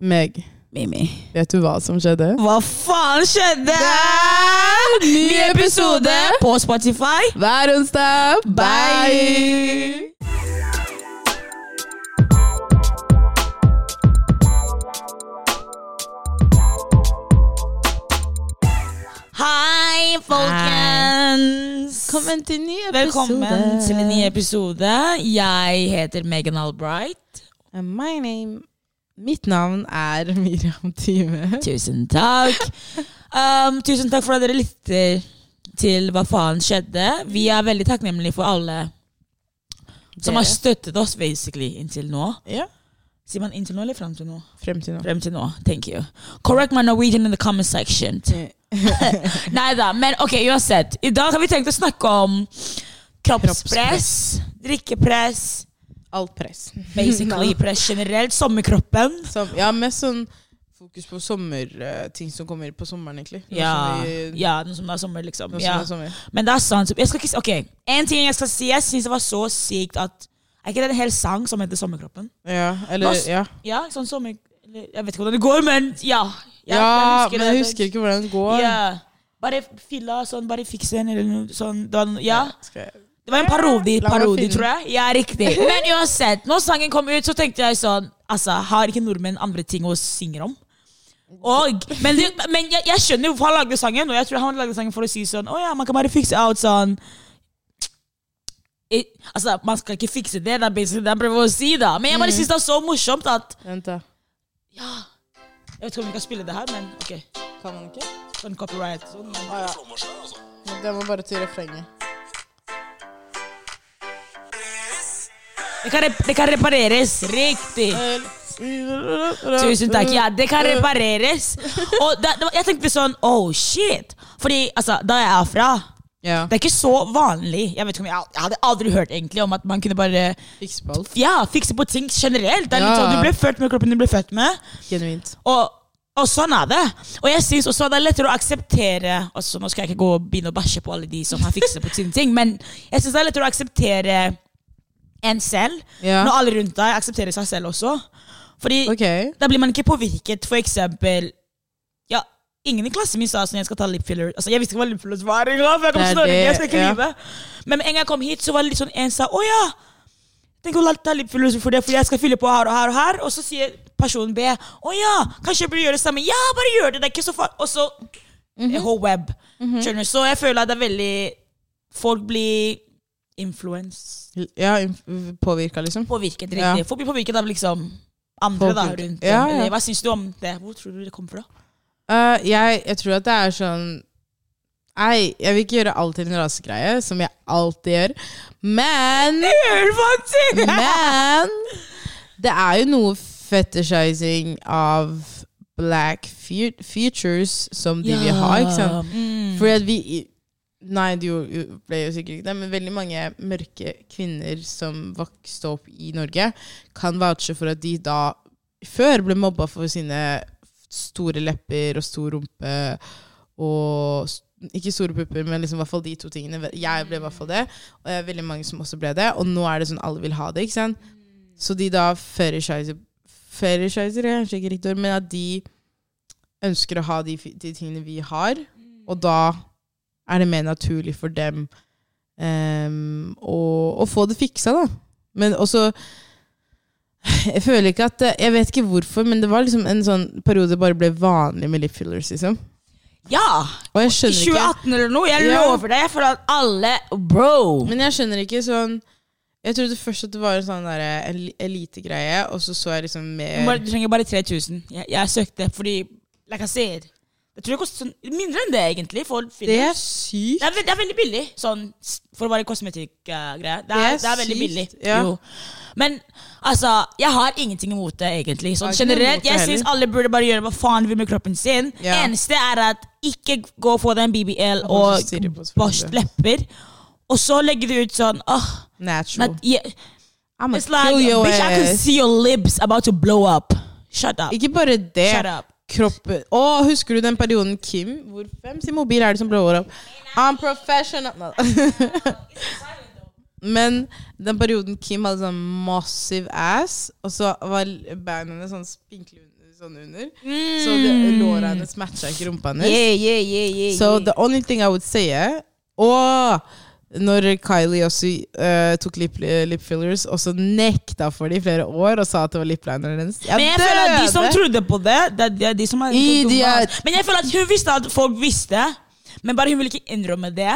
Meg, Mimi. vet du hva som skjedde? Hva faen skjedde? Ny episode på Spotify. hver onsdag. Bye! Hei, folkens! Velkommen til ny episode. Velkommen til en ny episode. Jeg heter Megan Albright. And My name Mitt navn er Miriam Time. Tusen takk. Um, tusen takk for at dere lytter til hva faen skjedde. Vi er veldig takknemlige for alle som har støttet oss basically inntil nå. Ja, Sier man inntil nå eller frem til nå? frem til nå. Frem til nå. Thank you. Correct my Norwegian in the comment section. Nei da, men ok, uansett. I dag har vi tenkt å snakke om kroppspress, drikkepress, Alt press. basically press generelt, sommerkroppen. Som, ja, mest sånn fokus på sommerting som kommer på sommeren, egentlig. Noe Ja, som vi- ja, noe som er sommer, liksom. Ja. er sommer. Men det er sant. Jeg skal ikke, ok, En ting jeg skal si, jeg syns det var så sykt at Er ikke det en hel sang som heter 'Sommerkroppen'? Ja, eller Nå- Ja, Ja, sånn sommer... Jeg vet ikke hvordan det går, men ja. ja men jeg det. husker ikke hvordan det går. Ja. Bare fylla sånn, bare fiks den, eller noe sånn. Var, no- ja. Skal jeg Det var en parodi, parodi tror jeg. Ja, riktig. Men uansett, når sangen kom ut, så tenkte jeg sånn Altså, har ikke nordmenn andre ting å synge om? Og, men men jeg, jeg skjønner hvorfor han lagde sangen, og jeg tror han lagde sangen for å si sånn Å ja, man kan bare fikse out sånn I, Altså, man skal ikke fikse det, det er basically det han prøver å si, da. Men jeg bare syns det er så morsomt at Vent, da. Ja. Jeg vet ikke om vi kan spille det her, men ok. Kan man ikke? Sånn copyright. Sånn. Ah, ja. Det må bare til refrenget. Det kan, rep det kan repareres. Riktig. Tusen takk. Ja, det kan repareres. Og da, da, jeg tenkte sånn Oh, shit. Fordi altså, da jeg er fra Ja. Det er ikke så vanlig. Jeg vet ikke om jeg, jeg hadde aldri hørt egentlig om at man kunne bare fikse på. Ja, fikse på ting generelt. Det er litt sånn, Du ble født med kroppen du ble født med. Genuint. Og, og sånn er det. Og jeg syns også det er lettere å akseptere altså Nå skal jeg ikke gå og begynne å bæsje på alle de som har fikset på sine ting, men jeg synes det er lettere å akseptere en selv Ja. når alle rundt deg aksepterer seg selv også. Fordi Ok. da blir man ikke påvirket. For eksempel Ja, ingen i klassen min sa sånn jeg skal ta lip filler. Altså, jeg visste ikke hva lip fillers var engang, for jeg kom Det er til Norge. det, Jeg skal ikke ja. lyve. Men med en gang jeg kom hit, så var det litt sånn en sa å ja. Tenk å ta lip fillers for det, for jeg skal fylle på her og her og her. Og så sier personen B å ja, kanskje jeg burde gjøre det samme. Ja, bare gjør det. Det er ikke så farlig. Og så Mhm. whole web. Skjønner du? Så jeg føler at det er veldig Folk blir influence. Ja, inf- påvirka, liksom. Påvirket, Ja. riktig. Folk blir påvirket av liksom andre da, rundt Ja, ja. Hva syns du om det? Hvor tror du det kommer fra? Uh, jeg, jeg tror at det er sånn Nei, jeg vil ikke gjøre alt til en rasegreie, som jeg alltid gjør. Men Det Gjør faktisk! Men det er jo noe fetishizing av black futures som de vil ha, ikke sant? Mm. Fordi at vi Nei, det ble jo sikkert ikke det, men veldig mange mørke kvinner som vokste opp i Norge, kan vouche for at de da før ble mobba for sine store lepper og stor rumpe og Ikke store pupper, men liksom hvert fall de to tingene. Jeg ble i hvert fall det, og det er veldig mange som også ble det. Og nå er det sånn alle vil ha det, ikke sant? Så de da fetishizer Fetishizer er kanskje ikke riktig ord, men at de ønsker å ha de, de tingene vi har, og da er det mer naturlig for dem um, å, å få det fiksa, da. Men også Jeg føler ikke at Jeg vet ikke hvorfor, men det var liksom en sånn periode det bare ble vanlig med lip fillers, liksom. Ja! Og jeg I skjønner ikke 2018 eller noe. Jeg Ja. lover det, føler at alle Bro! Men jeg skjønner ikke sånn Jeg trodde først at det var en sånn elitegreie, og så så jeg liksom mer Du trenger bare 3000. Jeg, jeg søkte fordi Like I said Jeg tror det koster sånn mindre enn det, egentlig. For Det er sykt. Det er, det er veldig billig, sånn for å være kosmetikkgreie. det, Det det er veldig sykt, billig. ja. Jo. Men altså, jeg har ingenting imot det, egentlig. Sånn Jeg generelt, Jeg syns alle burde bare gjøre hva faen de vil med kroppen sin. Ja. Eneste er at ikke gå og få deg en BBL Og børst lepper, og så legger du ut sånn åh, Natural. not, yeah. I'm It's gonna like, kill your bitch, I can see your lips about to blow up. Shut up. Ikke bare det. Shut up. Kroppen Å, husker du den perioden Kim Hvor hvem sin mobil er det som blåser opp? I'm professional. Men den perioden Kim hadde sånn massive ass, og så var beina hennes sånn spinkle under, sånn under. Så det- låra hennes matcha ikke rumpa hennes. Yeah, yeah, yeah, yeah, So the only thing I would say Å! Og når Kylie også uh, tok lip, lip fillers, og så nekta for det i flere år og sa at det var liplineren hennes. Jeg Men jeg føler at de som trodde på det, det, det er de som er Idiot. Men jeg føler at hun visste at folk visste, men bare hun ville ikke innrømme det.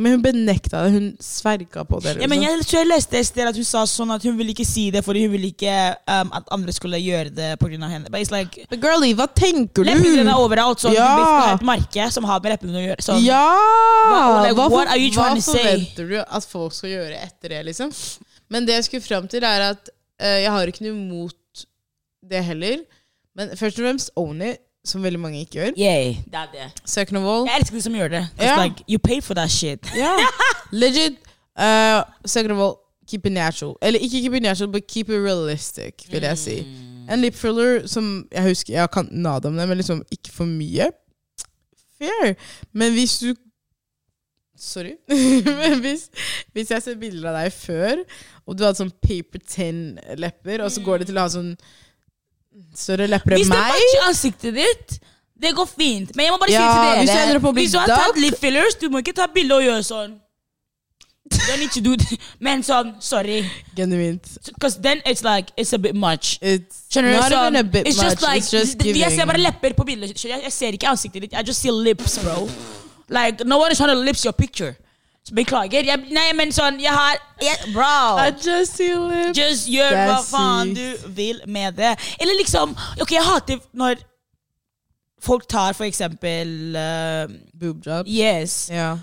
Men hun benekta det. Hun sverga på det. Ja, men liksom. jeg tror jeg leste et sted at hun sa sånn at hun ville ikke si det fordi hun ville ikke um, at andre skulle gjøre det pga. henne. But it's like, But girlie, hva tenker du? Leppene er overalt, så Ja. du et merke som har med leppene å gjøre. Sånn. Ja! Hva- like, hva, hva trying to say? forventer du at folk skal gjøre etter det, liksom? Men det jeg skulle fram til, er at uh, jeg har ikke noe imot det heller. Men først og fremst own it, som veldig mange ikke gjør. Yay, det er det. Second of all, Jeg elsker de som gjør det. It's Ja. like, you pay for that shit. Yeah. legit. Uh, second of all, keep it natural. Eller ikke keep it natural, but keep it realistic, vil jeg si. En lip filler som jeg husker Jeg kan nada om det, men liksom ikke for mye. Fair. Men hvis du Sorry. men hvis, hvis jeg ser bilder av deg før, og du hadde sånn paper tin-lepper, og så går det til å ha sånn større lepper Hvis enn det meg matcher ansiktet ditt, det går fint. Men jeg må bare Ja, si til dere hvis du ender opp å bli Hvis du har tatt lip fillers, du må ikke ta bilde og gjøre sånn. You don't need to do det. Men sånn, sorry. Genuint. Because then it's like, it's a bit much. It's Skjønner du? not Sånn, even a bit it's much. just like, it's just d- giving. Jeg ser bare lepper på bildet. Jeg, jeg ser ikke ansiktet ditt. I just see lips, bro. Like, no one is trying to lips your picture. Beklager. Jeg, nei, men sånn, jeg har jeg, Bro. I just see lips. Just gjør hva faen du vil med det. Eller liksom Ok, jeg hater når folk tar for eksempel uh, Boob job. Yes. Yeah.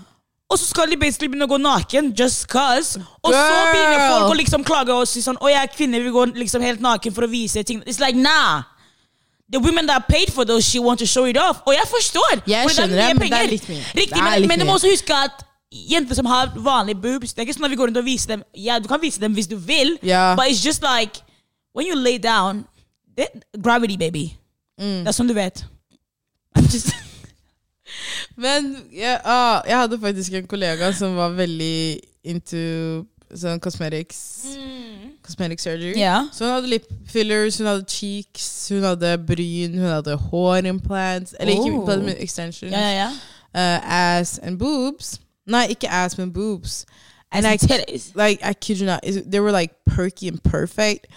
Og så skal de basically begynne å gå naken just cause. Og så begynner folk å liksom klage og si sånn Å, jeg er kvinne, vi går liksom helt naken for å vise ting. It's like, nah. The women that paid for those she want to show it off. Og jeg forstår. Jeg skjønner det, men det er litt mye. Riktig, men, men du må også huske at jenter som har vanlige boobs Det er ikke sånn at vi går rundt og viser dem Ja, du kan vise dem hvis du vil, yeah. but it's just like When you lay down det, Gravity, baby. Mm. Det er sånn du vet. Men jeg, ah, jeg hadde faktisk en kollega som var veldig into sånn cosmetics. Cosmetic surgery. Yeah. Så hun hadde lip fillers, hun hadde cheeks, hun hadde bryn, hun hadde hårimplants. Eller ikke Oh. implants, men extensions. Yeah, yeah. Uh, ass and boobs. Nei, ikke ass, men boobs. And I, titties. like, I kid you not, they were like perky and perfect.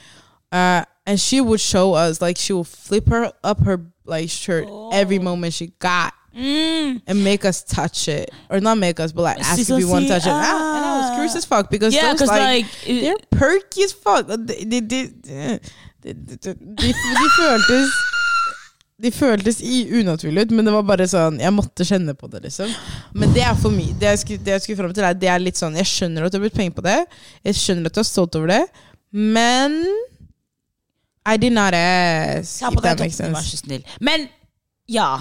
Uh, and she would show us, like, she would flip her up her like shirt every moment she got. Mm. and make us touch it, or not make us, but like ask if we want to touch it. And I, and I was ah. curious as fuck because Yeah, those, like, like, it- they're perky as fuck. they de, de, de, føltes unaturlige ut, men det var bare sånn Jeg måtte kjenne på det, liksom. Men det er for mye. Det jeg skulle, det jeg skulle fram til, er det er litt sånn Jeg skjønner at du har brukt penger på det. Jeg skjønner at du er stolt over det, men I did not ask. Ta på deg toppen, vær så snill. Men ja.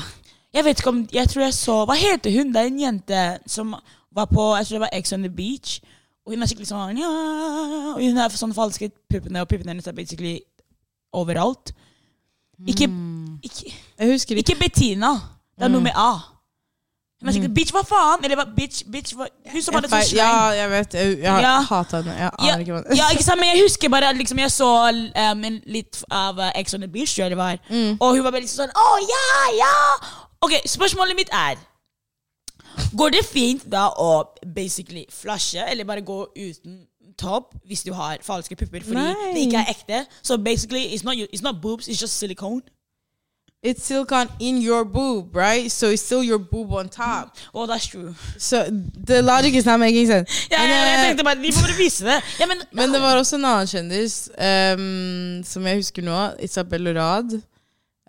Jeg vet ikke om Jeg tror jeg så Hva heter hun? Det er en jente som var på Jeg tror det var Ex on the Beach. Og hun er skikkelig sånn ja, Og hun er sånn falske puppene, og puppene hennes er basically overalt. Ikke, ikke, Jeg ikke. ikke Bettina. Det er noe med A. Hun er skikkelig Bitch, hva faen? Eller bitch, bitch hva? Hun som hadde sånn sleng. ja, jeg vet. Jeg, jeg har Ja. hater henne. Jeg Ja, aner ikke hva ja, ikke sant, men jeg husker bare at liksom, jeg så um, litt av uh, Ex on the Beach, tror jeg det var. Mm. Og hun var veldig sånn Å, ja, ja! Ok, spørsmålet mitt er Går det fint da å basically flashe, eller bare gå uten topp hvis du har falske pupper fordi Nei. det ikke er ekte? Så basically, it's not, it's not boobs, it's just silicone. It's silicone in your boob, right? So it's still your boob on top. Oh, that's true. So the logic is not making sense. Ja, ja, jeg eh, tenkte bare, De bare vise det. Ja, men, Men det var også en annen kjendis um, som jeg husker nå, Isabel Rad.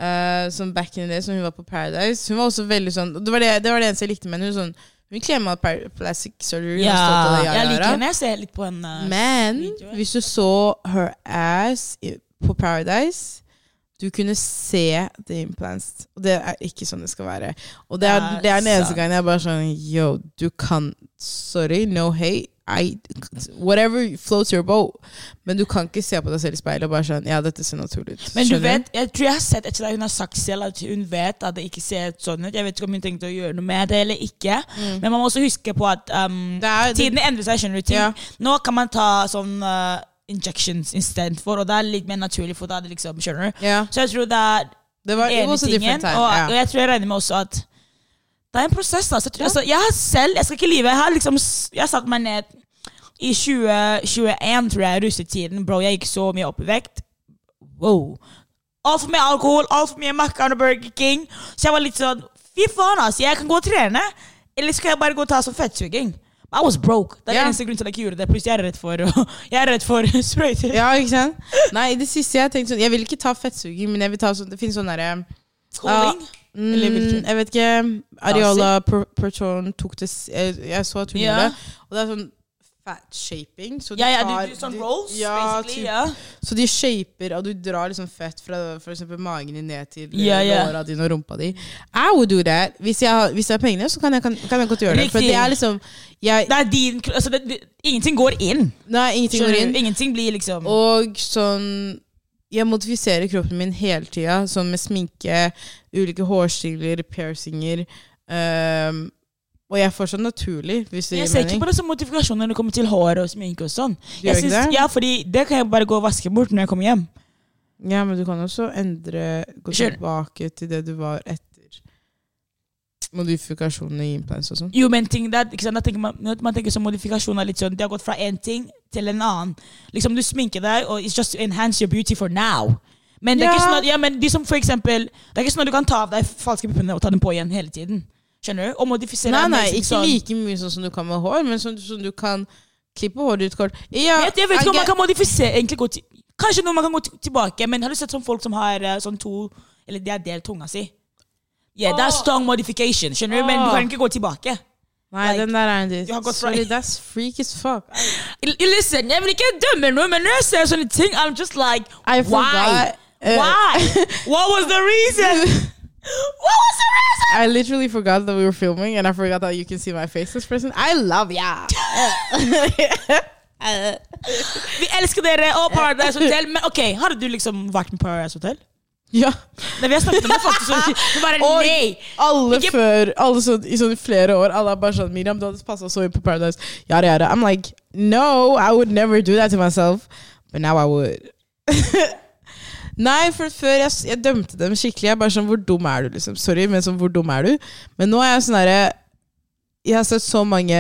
Uh, som back in the day, som hun var på Paradise. Hun var også veldig sånn Det var det, det, var det eneste jeg likte med henne. Hun, sånn, hun klemma plastic surgery. ja, ja, jeg liker henne. Jeg ser litt på henne. Men videoer. hvis du så her ass på Paradise du kunne se the implants. Og det er ikke sånn det skal være. Og det er, Det er er den eneste gangen jeg bare sånn Yo, du kan Sorry, no hate. I, whatever floats your boat. Men du kan ikke se på deg selv i speilet og bare sånn Ja, dette ser naturlig ut. Men du vet, jeg tror jeg har sett etter at hun har sagt selv at hun vet at det ikke ser sånn ut. Jeg vet ikke om hun tenkte å gjøre noe med det eller ikke. Men man må også huske på at um, Mm. Er- det- tidene endrer seg. skjønner du ting. Ja. Nå kan man ta sånn uh, injections istedenfor, og det er litt mer naturlig. for det liksom, skjønner du? Ja. Så jeg tror det er Det var ene tingen. Og, yeah. og jeg tror jeg regner med også at det er en prosess. Altså. Jeg, tror, altså, jeg har selv, jeg skal ikke lyve, jeg har liksom Jeg satt meg ned i 2021, tror jeg, russetiden. Bro, jeg gikk så mye opp i vekt. Wow. Altfor mye alkohol, altfor mye Mac'an og Burger King. Så jeg var litt sånn Fy faen, altså. Jeg kan gå og trene. Eller skal jeg bare gå og ta sånn fettsuging? I was broke. Det er yeah. eneste grunnen til at jeg ikke gjorde det. Pluss jeg er redd for, jeg er redd for sprøyter. ja, ikke sant? Nei, i det siste jeg tenkte sånn Jeg vil ikke ta fettsuging, men jeg vil ta sånn Det finnes sånn derre Skåling. Eller Mm, hvilken? jeg vet ikke. Ariola Pertone tok det Jeg, så at hun gjorde det. Og det er sånn fat shaping. Så de Ja, ja, tar- du, du, sånn rolls, ja, basically. typ. Ja. Så de shaper, og du drar liksom fett fra eksempel magen din ned til yeah, låra dine og rumpa di. I would do that. Hvis jeg, hvis jeg har pengene, så kan jeg, kan, kan jeg godt gjøre det. For det er liksom jeg, Det er din altså det, det, Ingenting går inn. Nei, ingenting går inn. Ingenting blir liksom Og sånn Jeg modifiserer kroppen min hele tida, sånn med sminke, ulike hårstiler, piercinger. Um, og jeg er fortsatt naturlig, hvis det Jeg gir ser ikke på det som modifikasjon når det kommer til hår og sminke og sånn. Du Jeg synes- det? Ja, fordi det kan jeg bare gå og vaske bort når jeg kommer hjem. Ja, men du kan også endre Gå tilbake til det du var etter modifikasjonene i implants og sånn. Jo, men ting der, ikke sant? Da tenker man, man tenker sånn modifikasjoner litt sånn Det har gått fra én ting til en annen. Liksom Du sminker deg, og it's just to enhance your beauty for now. Men det er ikke sånn at, ja, men de som for eksempel Det er ikke sånn at du kan ta av deg falske puppene og ta dem på igjen hele tiden. Skjønner du? Og modifisere Nei, nei, ikke sånn, like mye sånn som du kan med hår, men sånn som du kan klippe håret ut kort. Ja, Jeg, jeg vet ikke om man kan modifisere egentlig gå til, Kanskje noe man kan gå tilbake, men har du sett sånn folk som har eh, sånn to Eller de har delt tunga si? Yeah, that's strong modification, skjønner du? Men du kan ikke gå tilbake. Nei, like, den der er en diss. du har gått fra- Sorry, that's freak as fuck. L- Listen, jeg vil ikke dømme noe, men når jeg ser sånne ting, I'm just like I Why? forgot. uh, Why? What was the reason? What was the reason? I literally forgot that we were filming, and I forgot that you can see my face this person. I love ya! Vi elsker dere og Paradise Hotel, men ok, har du liksom vært med Paradise Hotel? Ja. Nei, vi har snakket om det faktisk, så du bare Og nei. alle Ikke- før Alle sånn, i sånn flere år Alle bare sånn Miriam, du hadde passet så inn på Paradise Yada, yada I'm like No, I would never do that to myself But now I would Nei, for før jeg, jeg dømte dem skikkelig Jeg bare sånn, hvor dum er du liksom Sorry, men sånn, hvor dum er du? Men nå er jeg sånn der Jeg har sett så mange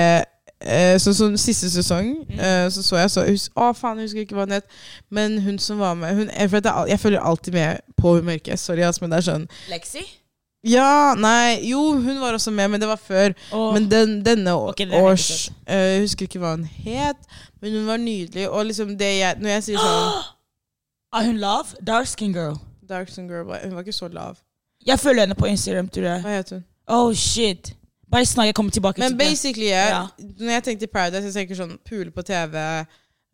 eh, Sånn som siste sesong eh, Så så jeg så hus, Å faen, jeg husker ikke hva hun het Men hun som var med hun, jeg, føler jeg, følger alltid med på hun mørke Sorry, ass, men det er sånn Lexi? ja, nei, jo, hun var også med, men det var før. Oh. Men den, denne okay, års eh, Jeg husker ikke hva hun het, men hun var nydelig. Og liksom det jeg Når jeg sier sånn er hun lav? Dark skin girl. Dark skin Girl, hun var ikke så lav. Jeg følger henne på Instagram, tror jeg. Hva heter hun? Oh shit. Bare snakk, jeg kommer tilbake Men til det. basically, Ja. når jeg tenker Paradise, jeg tenker sånn pule på TV,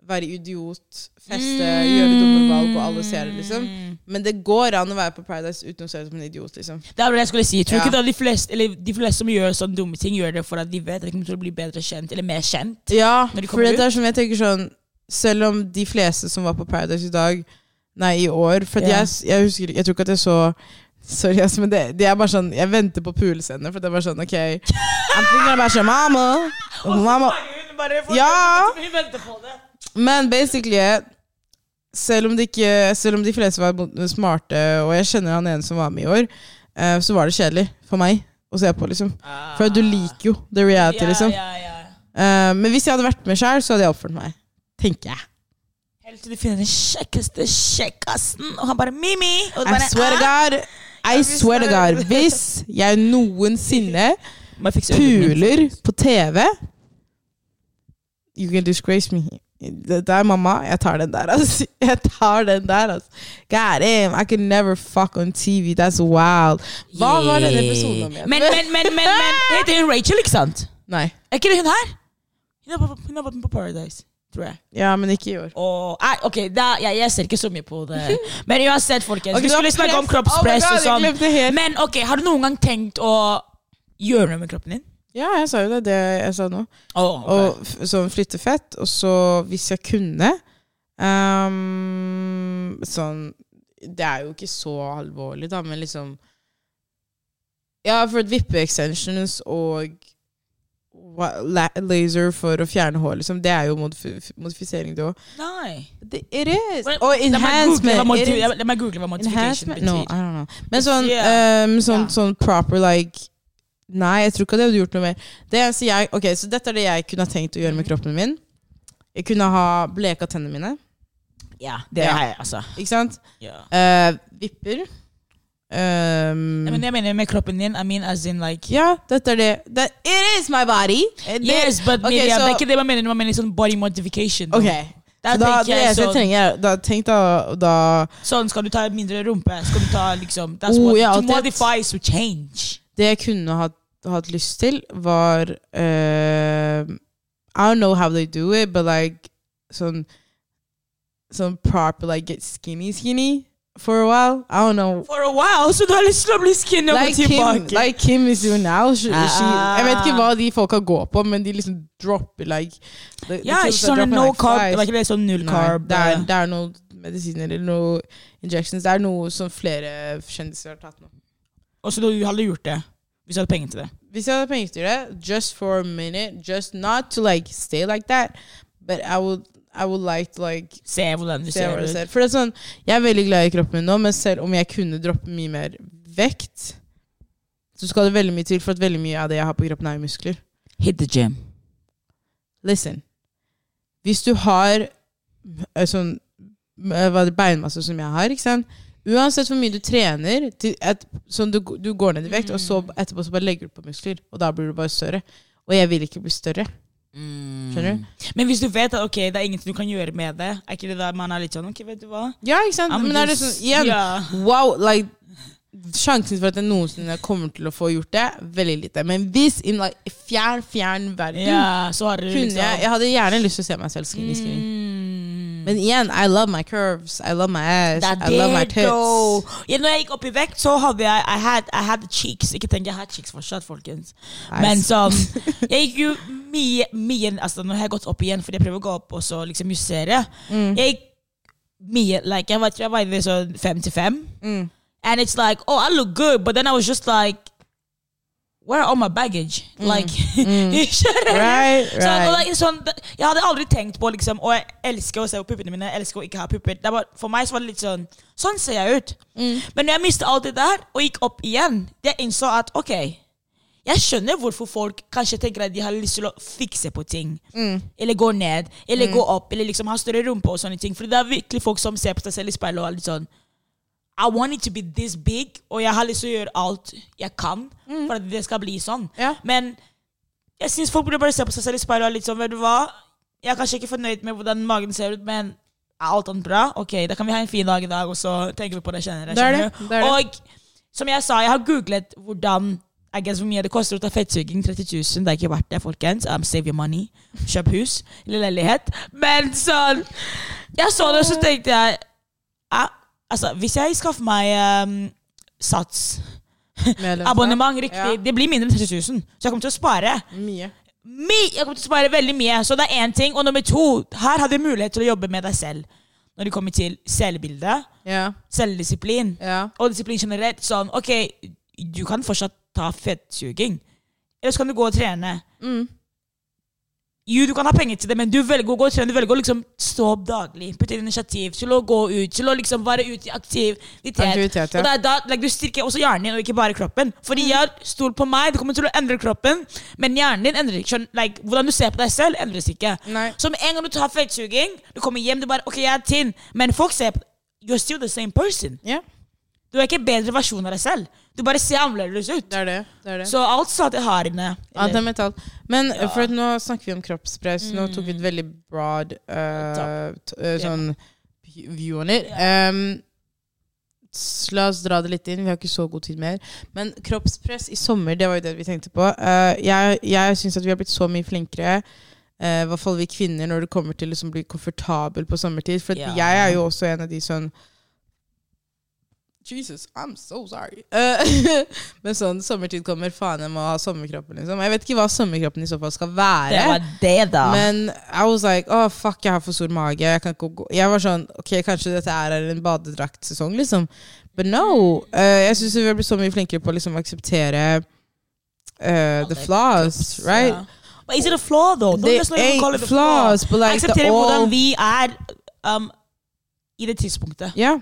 være idiot, feste, gjøre dumme valg, og alle ser det, liksom. Mm. Men det går an å være på Paradise uten å se ut som en idiot, liksom. Det er det jeg skulle si. Tror Ja. ikke da de fleste, eller de fleste som gjør sånne dumme ting, gjør det for at de vet at de kommer til å bli bedre kjent, eller mer kjent. Ja, Når de for kommer det er som jeg tenker sånn Selv om de fleste som var på Paradise i dag Nei, i år For at Ja. jeg, jeg husker Jeg tror ikke at jeg så Sorry, ass, men det, de er bare sånn Jeg venter på pulescener, For det er bare sånn, ok. I'm thinking about your mama. Mama Ja. Men basically Selv om, ikke, selv om de fleste var smarte Og jeg kjenner han ene som var med i år eh, Så var det kjedelig for meg Å se på liksom. For du liker jo The reality liksom. Eh, Men hvis jeg hadde vært med selv Så hadde jeg oppført meg Tenker jeg. Helt til du finner den kjekkeste kjekkasen, og han bare Mimi! Og I bare, swear to «Ah!» God I swear to God Hvis jeg noensinne puler på TV You can disgrace me Det er mamma Jeg tar den der altså. Jeg tar den der altså. God damn I can never fuck on TV That's wild Hva var denne episoden om? Men, men, men, men, men Det er Rachel, ikke sant? Nei Er ikke det hun her? Hun har vært med på Paradise, tror jeg. Ja, men ikke i år Og, nei, ok, da, ja, Jeg ser ikke så mye på det. Men uansett, folkens. Okay, vi skulle snakke om kroppspress Oh God, og sånn. jeg. Men ok, har du noen gang tenkt å gjøre noe med kroppen din? Ja, jeg sa jo det. Det jeg sa nå. Oh, okay. Og sånn flytte fett. Og så, hvis jeg kunne um, Sånn Det er jo ikke så alvorlig, da, men liksom Ja, for vippe-extensions og laser for å fjerne hår, liksom, det er jo modif modifisering, det òg. Nei. It is! Well, Og oh, enhancement. La meg google hva modification betyr. No, I don't know. Men sånn, Yeah. um, sånn, yeah. sånn proper like Nei, jeg tror ikke det hadde gjort noe mer. Det så jeg, ok, Så dette er det jeg kunne ha tenkt å gjøre med kroppen min. Jeg kunne ha bleka tennene mine. Ja, det Ja. er jeg, altså. Ikke sant? Yeah. Uh, vipper. Ehm, I mean, jeg mener med kroppen din, I mean as in like ja, dette er det. That, it is my body! Det, Yes, but okay, media, so, det er ikke det man mener når man mener sånn body modification. Ok, Der da, tenker det jeg eneste jeg trenger, da, tenk da, da sånn Skal du ta mindre rumpe? Skal du ta liksom That's Oh, what ja, To modify is to change. Det jeg kunne hatt, hatt lyst til, var uh, I don't know how they do it, but like sånn Sånn proper like get skinny skinny for a while. I don't know. For a while, så du har lyst til å bli skinny og gå Like Kim, tilbake? like Kim is doing now. She, she, jeg vet ikke Ah. hva de folka går på, men de liksom dropper like the, ja, ikke sånn no like, carb. flies. Det det sånn null carb? Det er, eh, det er noen medisiner eller noen injections. Det er noe som flere kjendiser har tatt nå. Og så du hadde gjort det hvis du hadde penger til det? Hvis jeg hadde penger til det, just for a minute, just not to like stay like that, but I would, I would like to like Se hvordan du se ser ut. ser. For det er sånn, jeg er veldig glad i kroppen min nå, men selv om jeg kunne droppe mye mer vekt, så skal det veldig mye til, for at veldig mye av det jeg har på kroppen er jo muskler. Hit the gym. Listen. Hvis du har eh, sånn eh, beinmasse som jeg har, ikke sant? Uansett hvor mye du trener, et, sånn du, du går ned i vekt, og så etterpå så bare legger du på muskler, og da blir du bare større. Og jeg vil ikke bli større. Skjønner du? Mm. Men hvis du vet at okay, det er ingenting du kan gjøre med det, er ikke det da man er litt sånn Ok, vet du hva? Ja, ikke sant? I'm Men er det sånn, igjen, yeah. wow, like, sjansen for at jeg noensinne kommer til å få gjort det, veldig lite. Men hvis i like, fjern, fjern verden, yeah, så har du kunne liksom jeg, jeg hadde gjerne lyst til å se meg selv skinny. Mm. Men igjen, I love my curves, I love my ass, I love my tits. Ja, når jeg gikk opp i vekt, så hadde jeg I had, I had cheeks. Ikke tenk jeg har cheeks fortsatt, folkens. Men så, sånn Jeg gikk jo mye, mye Altså Nå har jeg gått opp igjen, fordi jeg prøver å gå opp og så liksom justere. Mm. Jeg gikk mye like Jeg, var, jeg veide sånn fem til fem. Mm. And it's like, oh, I look good, but then I was just like, where are all my baggage? Like. Mm. Right, Så, og like, sånn, jeg hadde aldri tenkt på liksom, Og jeg elsker å se på puppene mine, jeg elsker å ikke ha pupper. Var, for meg så var det litt sånn Sånn ser jeg ut. Mm. Men når jeg mistet alt det der og gikk opp igjen, jeg innså at ok, jeg skjønner hvorfor folk kanskje tenker at de har lyst til å fikse på ting. Mm. Eller gå ned, eller gå opp, eller liksom ha større rumpe og sånne ting. For det er virkelig folk som ser på seg selv i speilet og er litt sånn I want it to be this big, og jeg har lyst til å gjøre alt jeg kan for at det skal bli sånn. Ja. Men jeg syns folk burde bare se på seg selv i speilet og litt sånn Vet du hva? Jeg er kanskje ikke fornøyd med hvordan magen ser ut, men er alt annet bra? Ok, da kan vi ha en fin dag i dag, og så tenker vi på det senere. Det er det, er. Og som jeg sa, jeg har googlet hvordan I guess hvor mye det koster å ta fettsuging. 30 000. Det er ikke verdt det, folkens. Um, save your money. Kjøp hus eller leilighet. Men sånn Jeg så det, og så tenkte jeg ah, Altså, hvis jeg skaffer meg um, Sats Abonnement, riktig. Ja. Det blir mindre enn 30 000. Så jeg kommer til å spare. Mye. My, jeg kommer til å spare veldig mye. Så det er én ting. Og nummer to, her har du mulighet til å jobbe med deg selv. Når det kommer til selvbilde, Ja, selvdisiplin ja. og disiplin generelt. Sånn, ok, du kan fortsatt ta fettsuging. Eller så kan du gå og trene. Mm. Jo, du kan ha penger til det, men du velger å gå og trene. Du velger å liksom stå opp daglig, putte inn initiativ til å gå ut, til å liksom være ute i aktivitet. Aktivitet, ja. Og det er da legger du styrker også hjernen din, og ikke bare kroppen. Fordi jeg stol på meg, det kommer til å endre kroppen, men hjernen din endrer ikke. Like, hvordan du ser på deg selv, endres ikke. Nei. Så med en gang du tar feltsuging, du kommer hjem, du bare Ok, jeg er tynn, men folk ser på You're still the same person. Yeah. Du er ikke en bedre versjon av deg selv. Du bare ser annerledes ut. det er det. det, er det. Så alt sa har inne. det er metall. Men Ja. for nå snakker vi om kroppspress. Nå tok vi et veldig broad uh, uh, sånn view on it. Um, la oss dra det litt inn. Vi har ikke så god tid mer. Men kroppspress i sommer, det var jo det vi tenkte på. Uh, jeg jeg syns at vi har blitt så mye flinkere. Uh, I hvert fall vi kvinner når det kommer til å liksom bli komfortabel på sommertid. For Ja. jeg er jo også en av de sånn Jesus, I'm so sorry. Uh, men sånn, sommertid kommer, faen, jeg må ha sommerkroppen, liksom. Jeg vet ikke hva sommerkroppen i så fall skal være. Det var det, da. Men I was like, oh fuck, jeg har for stor mage. Jeg kan ikke gå Jeg var sånn, ok, kanskje dette er en badedraktsesong, liksom. But no. Uh, jeg syns vi har blitt så mye flinkere på å liksom akseptere uh, the flaws, right? Yeah. But is it a flaw, though? Don't They just ain't call it flaws, flaw. but like Akseptere hvordan vi er um, i det tidspunktet. Ja.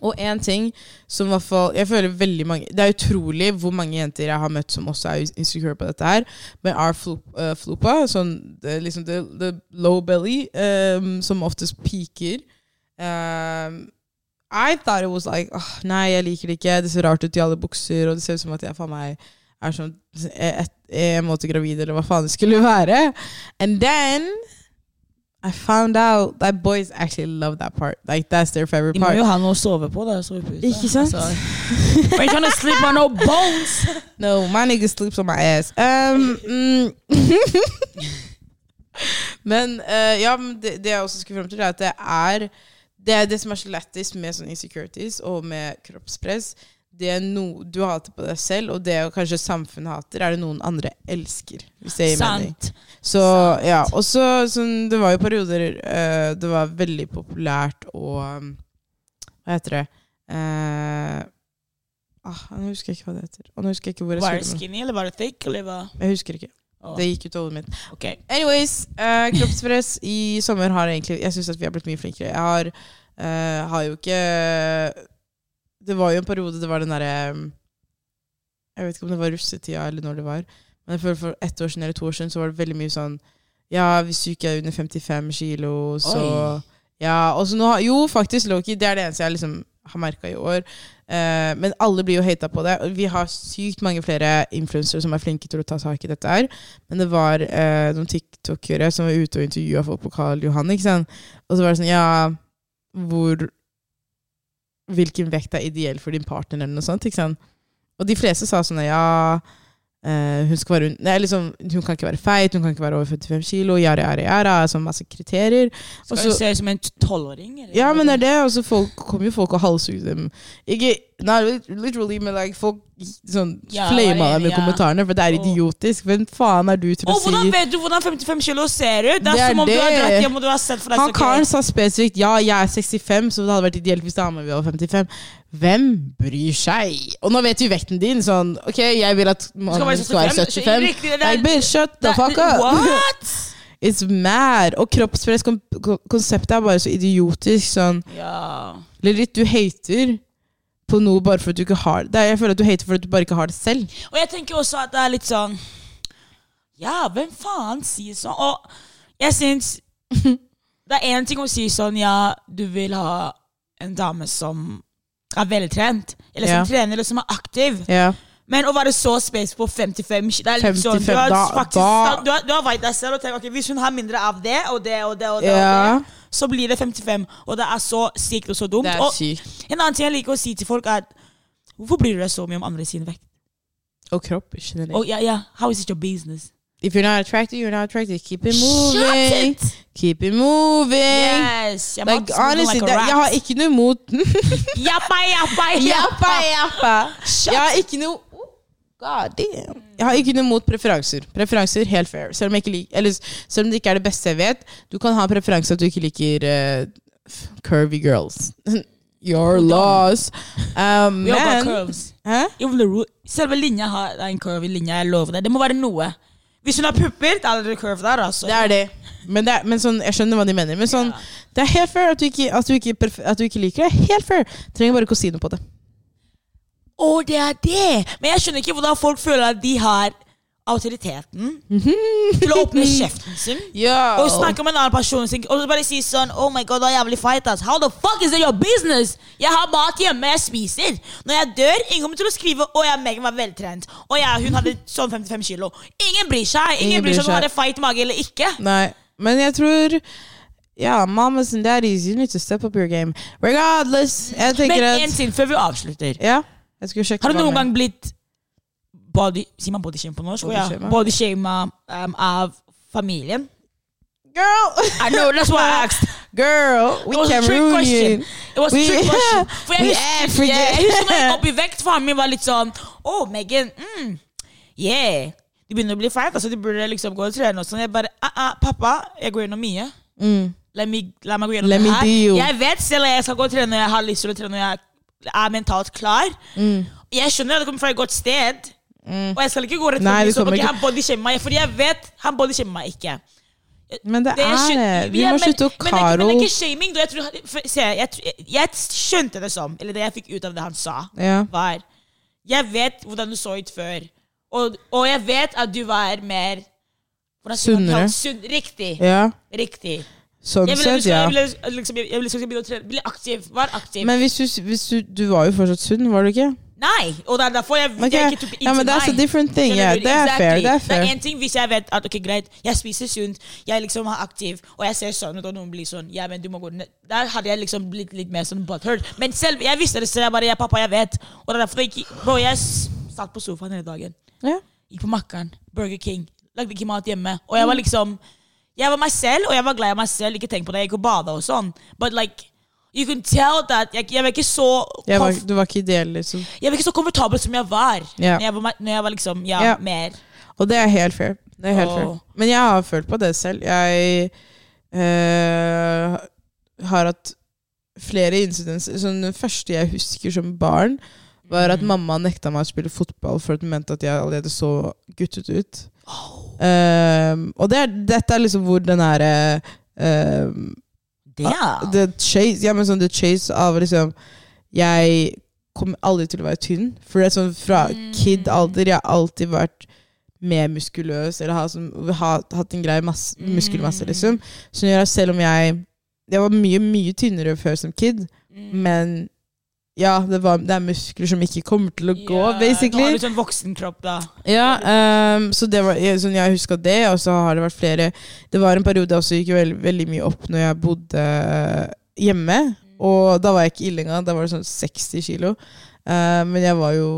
Og en ting som i hvert fall Jeg føler veldig mange Det er utrolig hvor mange jenter jeg har møtt som også er insecure på dette her. Men er flup, eh, sånn det, liksom the, the low belly, um, som oftest peaker um, I thought it was like oh, Nei, jeg liker det ikke. Det ser rart ut i alle bukser, og det ser ut som at jeg faen meg er sånn en måte gravid, eller hva faen det skulle være. And then I found out that boys actually love that part. Like that's their favorite De må part. jo ha noe å sove på. da på. Ikke sant? Altså, we ain't trying to sleep on no bones. No, my nigga sleeps on my ass. Um, mm. men uh, ja, men det, det jeg også skulle frem til, er at det er det, er det som er så lættis med sånne insecurities og med kroppspress. Det no, du hater på deg selv, og det kanskje samfunnet hater, er det noen andre elsker. Hvis det gir mening. Så Sant. ja, og så sånn, Det var jo perioder uh, det var veldig populært å um, Hva heter det? Uh, ah, nå husker jeg ikke hva det heter. Og nå husker jeg ikke hvor jeg Var det skinny, eller var det thick? Eller hva? Jeg husker ikke. Oh. Det gikk ut av hodet mitt. Okay. Anyways, uh, kroppspress i sommer har egentlig Jeg syns at vi har blitt mye flinkere. Jeg har, uh, har jo ikke Det var jo en periode det var den derre Jeg vet ikke om det var russetida eller når det var. Men jeg føler for ett år siden eller to år siden så var det veldig mye sånn Ja, hvis du ikke er under 55 kilo, så Oi. Ja, og så nå har- Jo, faktisk, Loki. Det er det eneste jeg liksom har merka i år. Eh, men alle blir jo hata på det. Vi har sykt mange flere influensere som er flinke til å ta tak i dette her. Men det var eh, noen tiktokere som var ute og intervjua folk på Karl Johan. ikke sant? Og så var det sånn Ja, hvor Hvilken vekt er ideell for din partner, eller noe sånt. ikke sant? Og de fleste sa sånn Ja, uh, hun skal være Nei, liksom, hun kan ikke være feit, hun kan ikke være over 55 kilo, yara, yara, yara. Sånn masse kriterier. Skal så- du se ut som en tolvåring? eller? ja, men det er det. Og så folk- kommer jo folk og halshugger dem. Ikke not literally, men like, folk sånn Ja, flamer deg ja. kommentarene, for det er idiotisk. Hvem faen er du til å Og hvordan vet du hvordan 55 kilo ser ut? Det er, Det er som om du har dratt hjem og du har sett for deg Han karen sa spesifikt ja, jeg er 65, så det hadde vært ideelt hvis dama mi var 55. Hvem bryr seg? Og nå vet vi vekten din. Sånn, ok, jeg vil at mannen skal være 75. Riktig, det er- Like, bitch, shut the fuck up! What? It's mad. Og kroppspress, kon- kon- konseptet er bare så idiotisk. Sånn Ja. Lilith, du hater på noe bare for at du ikke har det. Jeg føler at du hater for at du bare ikke har det selv. Og jeg tenker også at det er litt sånn Ja, hvem faen sier sånn? Og jeg syns Det er én ting å si sånn Ja, du vil ha en dame som er veltrent, eller som Ja. trener, eller som er aktiv. Ja. Men å være så space på 55 Det er litt sånn Du 55, har da- faktisk da- Du har, du har veid deg selv og tenkt ok, hvis hun har mindre av det og det og det, og det, yeah. og det så blir det 55. Og det er så sykt og så dumt. Og en annen ting jeg liker å si til folk, er Hvorfor bryr du deg så mye om andre sin vekt? Og kropp generelt. Oh, yeah, yeah. How is it your business? If you're not attracted, you're not attracted. Keep it Shut moving. it! Keep it moving. Yes! Jeg, Like, honestly, det, jeg har ikke noe imot Jappa, jappa, Jappa, jappa. Shut. Jeg har ikke noe God damn. Jeg har ikke noe imot preferanser. Preferanser, helt fair. Selv om, jeg ikke lik, eller, selv om det ikke er det beste jeg vet. Du kan ha en preferanse at du ikke liker uh, curvy girls. Your loss. Um, Vi har bare curves. Hæ? Selve linja har en curvy linje, jeg lover det. Det må være noe. Hvis hun har pupper, da er det curve der, altså. Det er det. Men, det er, men sånn, jeg skjønner hva de mener. Men sånn, Ja. det er helt fair at du ikke, at du ikke, at du ikke liker det. Helt fair. Trenger bare ikke å si noe på det. Å, det er det! Men jeg skjønner ikke hvordan folk føler at de har autoriteten til å åpne kjeften sin. Yo. Og snakke med en annen person sin, og så bare si sånn Oh my god, du er jævlig fight, ass. How the fuck is it your business? Jeg har mat hjemme, jeg spiser. Når jeg dør, ingen kommer til å skrive Å ja, Megan var veltrent. og ja, hun hadde sånn 55 kilo. Ingen bryr seg. Ingen, Ingen bryr seg om hun hadde fight mage eller ikke. Nei, men jeg tror Ja, mamas and daddies, you need to step up your game. Regardless. Jeg Men tenker en at ting før vi avslutter. Ja, jeg sjekke Har du noen gang blitt body Sier man bodyshame på norsk? Å ja. Bodyshame um, av familien? Girl! I know, that's why I asked. Girl, we can ruin you. Cameroonian. It was a trick question. For jeg husker, African. yeah, jeg husker når jeg opp i vekt, faren min var litt sånn Oh, Megan, mm, yeah. Du begynner å bli feit, altså du burde liksom gå og trene og sånn. Jeg bare ah, ah, Pappa, jeg går gjennom mye. La, meg, la meg gå gjennom Mm. Let det her. Jeg vet selv at jeg skal gå og trene når jeg har lyst til å trene når jeg er mentalt klar. Mm. Jeg skjønner at det kommer fra et godt sted. Og jeg skal ikke gå rett forbi sånn, ikke- han bodyshamer meg. Fordi jeg vet han bodyshamer meg ikke. Men det Det er skjønner. Vi må slutte å karo. Men det er ikke shaming. Jeg, tror, for, se, jeg, jeg, skjønte det som, eller det jeg fikk ut av det han sa, Ja. var Jeg vet hvordan du så ut før, og, og jeg vet at du var mer? Sunnere. Sunn, riktig. Ja, Riktig. Sånn Jeg ville, sett, ja. jeg ville, liksom, jeg ville liksom begynne å trene. Bli aktiv. Vær aktiv. Men hvis du, hvis du Du var jo fortsatt sunn, var du ikke? Nei! Og det er derfor jeg, okay. jeg ikke tok Ja, men that's a different thing. Yeah, det er exactly. fair. det er fair. Det er en ting hvis jeg vet at ok, greit, jeg spiser sunt, jeg liksom er aktiv, og jeg ser sånn ut, og noen blir sånn Ja, men du må gå ned. Der hadde jeg liksom blitt litt mer sånn butthurt. Men selv, jeg visste det selv. Jeg bare Ja, pappa, jeg vet. Og det er derfor jeg ikke Bro, jeg satt på sofaen hele dagen. Ja. Gikk på Makkeren, Burger King, lagde ikke mat hjemme. Og jeg var liksom Jeg var meg selv, og jeg var glad i meg selv. Ikke tenk på det, jeg gikk og bada og sånn. But like You can tell that Jeg, jeg var ikke så var, du var ikke ideell, liksom. jeg var ikke så komfortabel som jeg var. Yeah. Når, jeg var når jeg var liksom Ja, yeah. mer. Og det er helt fair. Det er helt fair. Men jeg har følt på det selv. Jeg øh, har hatt flere incidenser. Sånn, den første jeg husker som barn, var Mm. at mamma nekta meg å spille fotball for at hun mente at jeg allerede så guttete ut. Um, og det er, dette er liksom hvor den herre uh, the chase, ja, men sånn the chase av liksom Jeg kommer aldri til å være tynn. For det er sånn fra Mm. kid-alder Jeg har alltid vært mer muskuløs, eller har, sånn, har hatt en grei masse, Mm. muskelmasse, liksom. Så jeg selv om jeg Jeg var mye, mye tynnere før som kid, Mm. men ja, det, var, det er muskler som ikke kommer til å gå, har basically. du sånn voksenkropp, da. Ja, um, så det var, jeg, sånn, jeg husker det, og så har det vært flere Det var en periode jeg også gikk veld, veldig mye opp når jeg bodde eh, hjemme. Og da var jeg ikke ille engang. Da var det sånn 60 kilo. Uh, men jeg var jo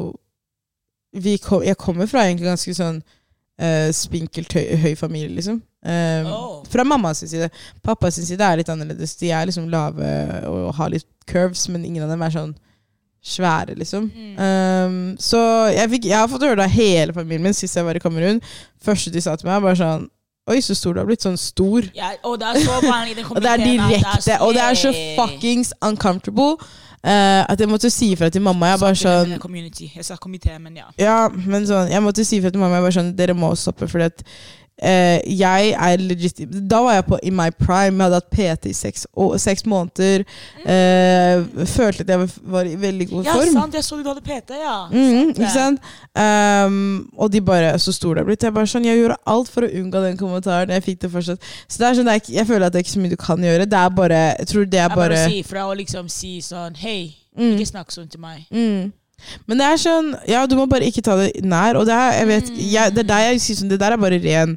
vi kom, Jeg kommer fra egentlig ganske sånn uh, spinkelt høy, høy familie, liksom. Um, Oh. Fra mammas side. Pappas side er litt annerledes. De er liksom lave og har litt curves, men ingen av dem er sånn svære, liksom. Mm. Um, så jeg, fikk, jeg har fått høre det av hele familien min sist jeg var i Kamerun. Første de sa til meg, var sånn Oi, så stor du har blitt. Sånn stor. Ja, og det er så vanlig i Og det er direkte, og det er så fuckings uncomfortable Uh, at jeg måtte si ifra til mamma. Jeg bare sånn. Jeg sa komité, men ja. Ja, men sånn, jeg måtte si ifra til mamma. Jeg bare sånn Dere må stoppe, fordi at jeg er legit Da var jeg på i my prime. Jeg hadde hatt PT i seks, å- seks måneder. Eh, følte at jeg var, i veldig god Ja, form. sant. Jeg så du hadde PT, ja. Mm, ikke sant? Um, og de bare Så stor det er blitt. Jeg bare sånn, jeg gjorde alt for å unngå den kommentaren. Jeg fikk det fortsatt. Så det er sånn, jeg føler at det er ikke så mye du kan gjøre. Det er bare Jeg tror det er Jeg bare bare å si ifra og liksom si sånn Hei, Mm. ikke snakk sånn til meg. mm. Men det er sånn Ja, du må bare ikke ta det nær. Og det er, jeg vet, Mm. jeg, det er der jeg sier sånn Det der er bare ren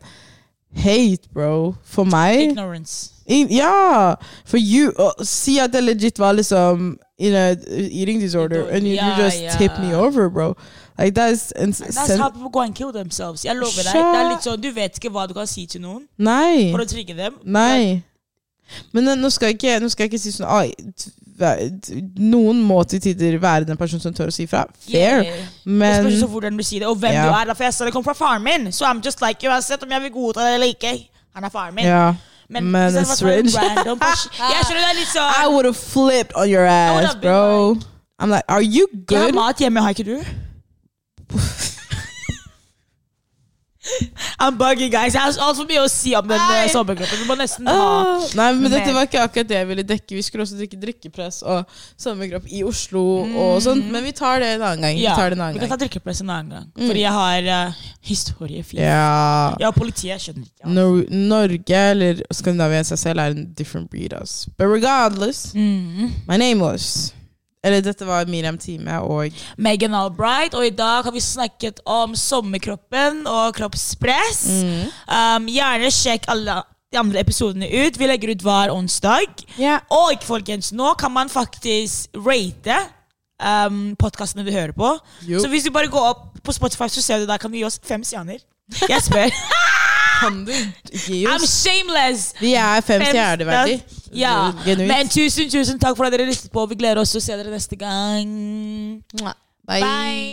hate, bro. For meg. Ignorance. In, Ja! For you uh, Si at det legit var liksom in a eating disorder, and you, yeah, you just yeah. tip me over, bro. Like that's, That's how people go and kill themselves. Jeg lover deg. Det er litt sånn, Du vet ikke hva du kan si til noen Nei. for å trigge dem. Nei. Men eh, nå skal jeg ikke, nå skal jeg ikke si sånn ah, Noen må til tider være den personen som tør å si fra. Fair. Yeah. Men spørs hvordan du sier det, og hvem yeah. du er. da, For jeg sa det kom fra faren min, så I'm just like, uansett om jeg vil godta det eller ikke. Han er faren min. Yeah. Men, Men det er random Jeg skjønner det er litt I sånn would have flipped on your ass, bro. Like. I'm like, are you good? Jeg har mat hjemme, har ikke du? I'm bugging, guys. Jeg har altfor mye å si om den uh, sommerkroppen. Du må nesten ha Ah, nei, men dette var ikke akkurat det jeg ville dekke. Vi skulle også drikke drikkepress og sommerkropp i Oslo og sånt. Men vi tar det en annen gang. Vi Ja, tar det en vi kan kan ta drikkepress en annen gang. Fordi jeg har uh, historie. fint. Ja. Ja, politiet jeg skjønner ikke. Nor Norge eller Skandinavia i seg selv er en different breed. ass. But regardless, Mm. my name was Eller dette var Miriam Time og Megan Albright, og i dag har vi snakket om sommerkroppen og kroppspress. Mm. Um, gjerne sjekk alle de andre episodene ut. Vi legger ut hver onsdag. Yeah. Og folkens, nå kan man faktisk rate um, podkastene du hører på. Jo. Så hvis du bare går opp på Spotify, så ser du der kan du gi oss fem stjerner. Jeg spør. kan du gi oss. I'm shameless! Vi er fem Fem. Ja. Genuint. Men tusen, tusen takk for at dere lyttet på. Vi gleder oss til å se dere neste gang. Bye. Bye.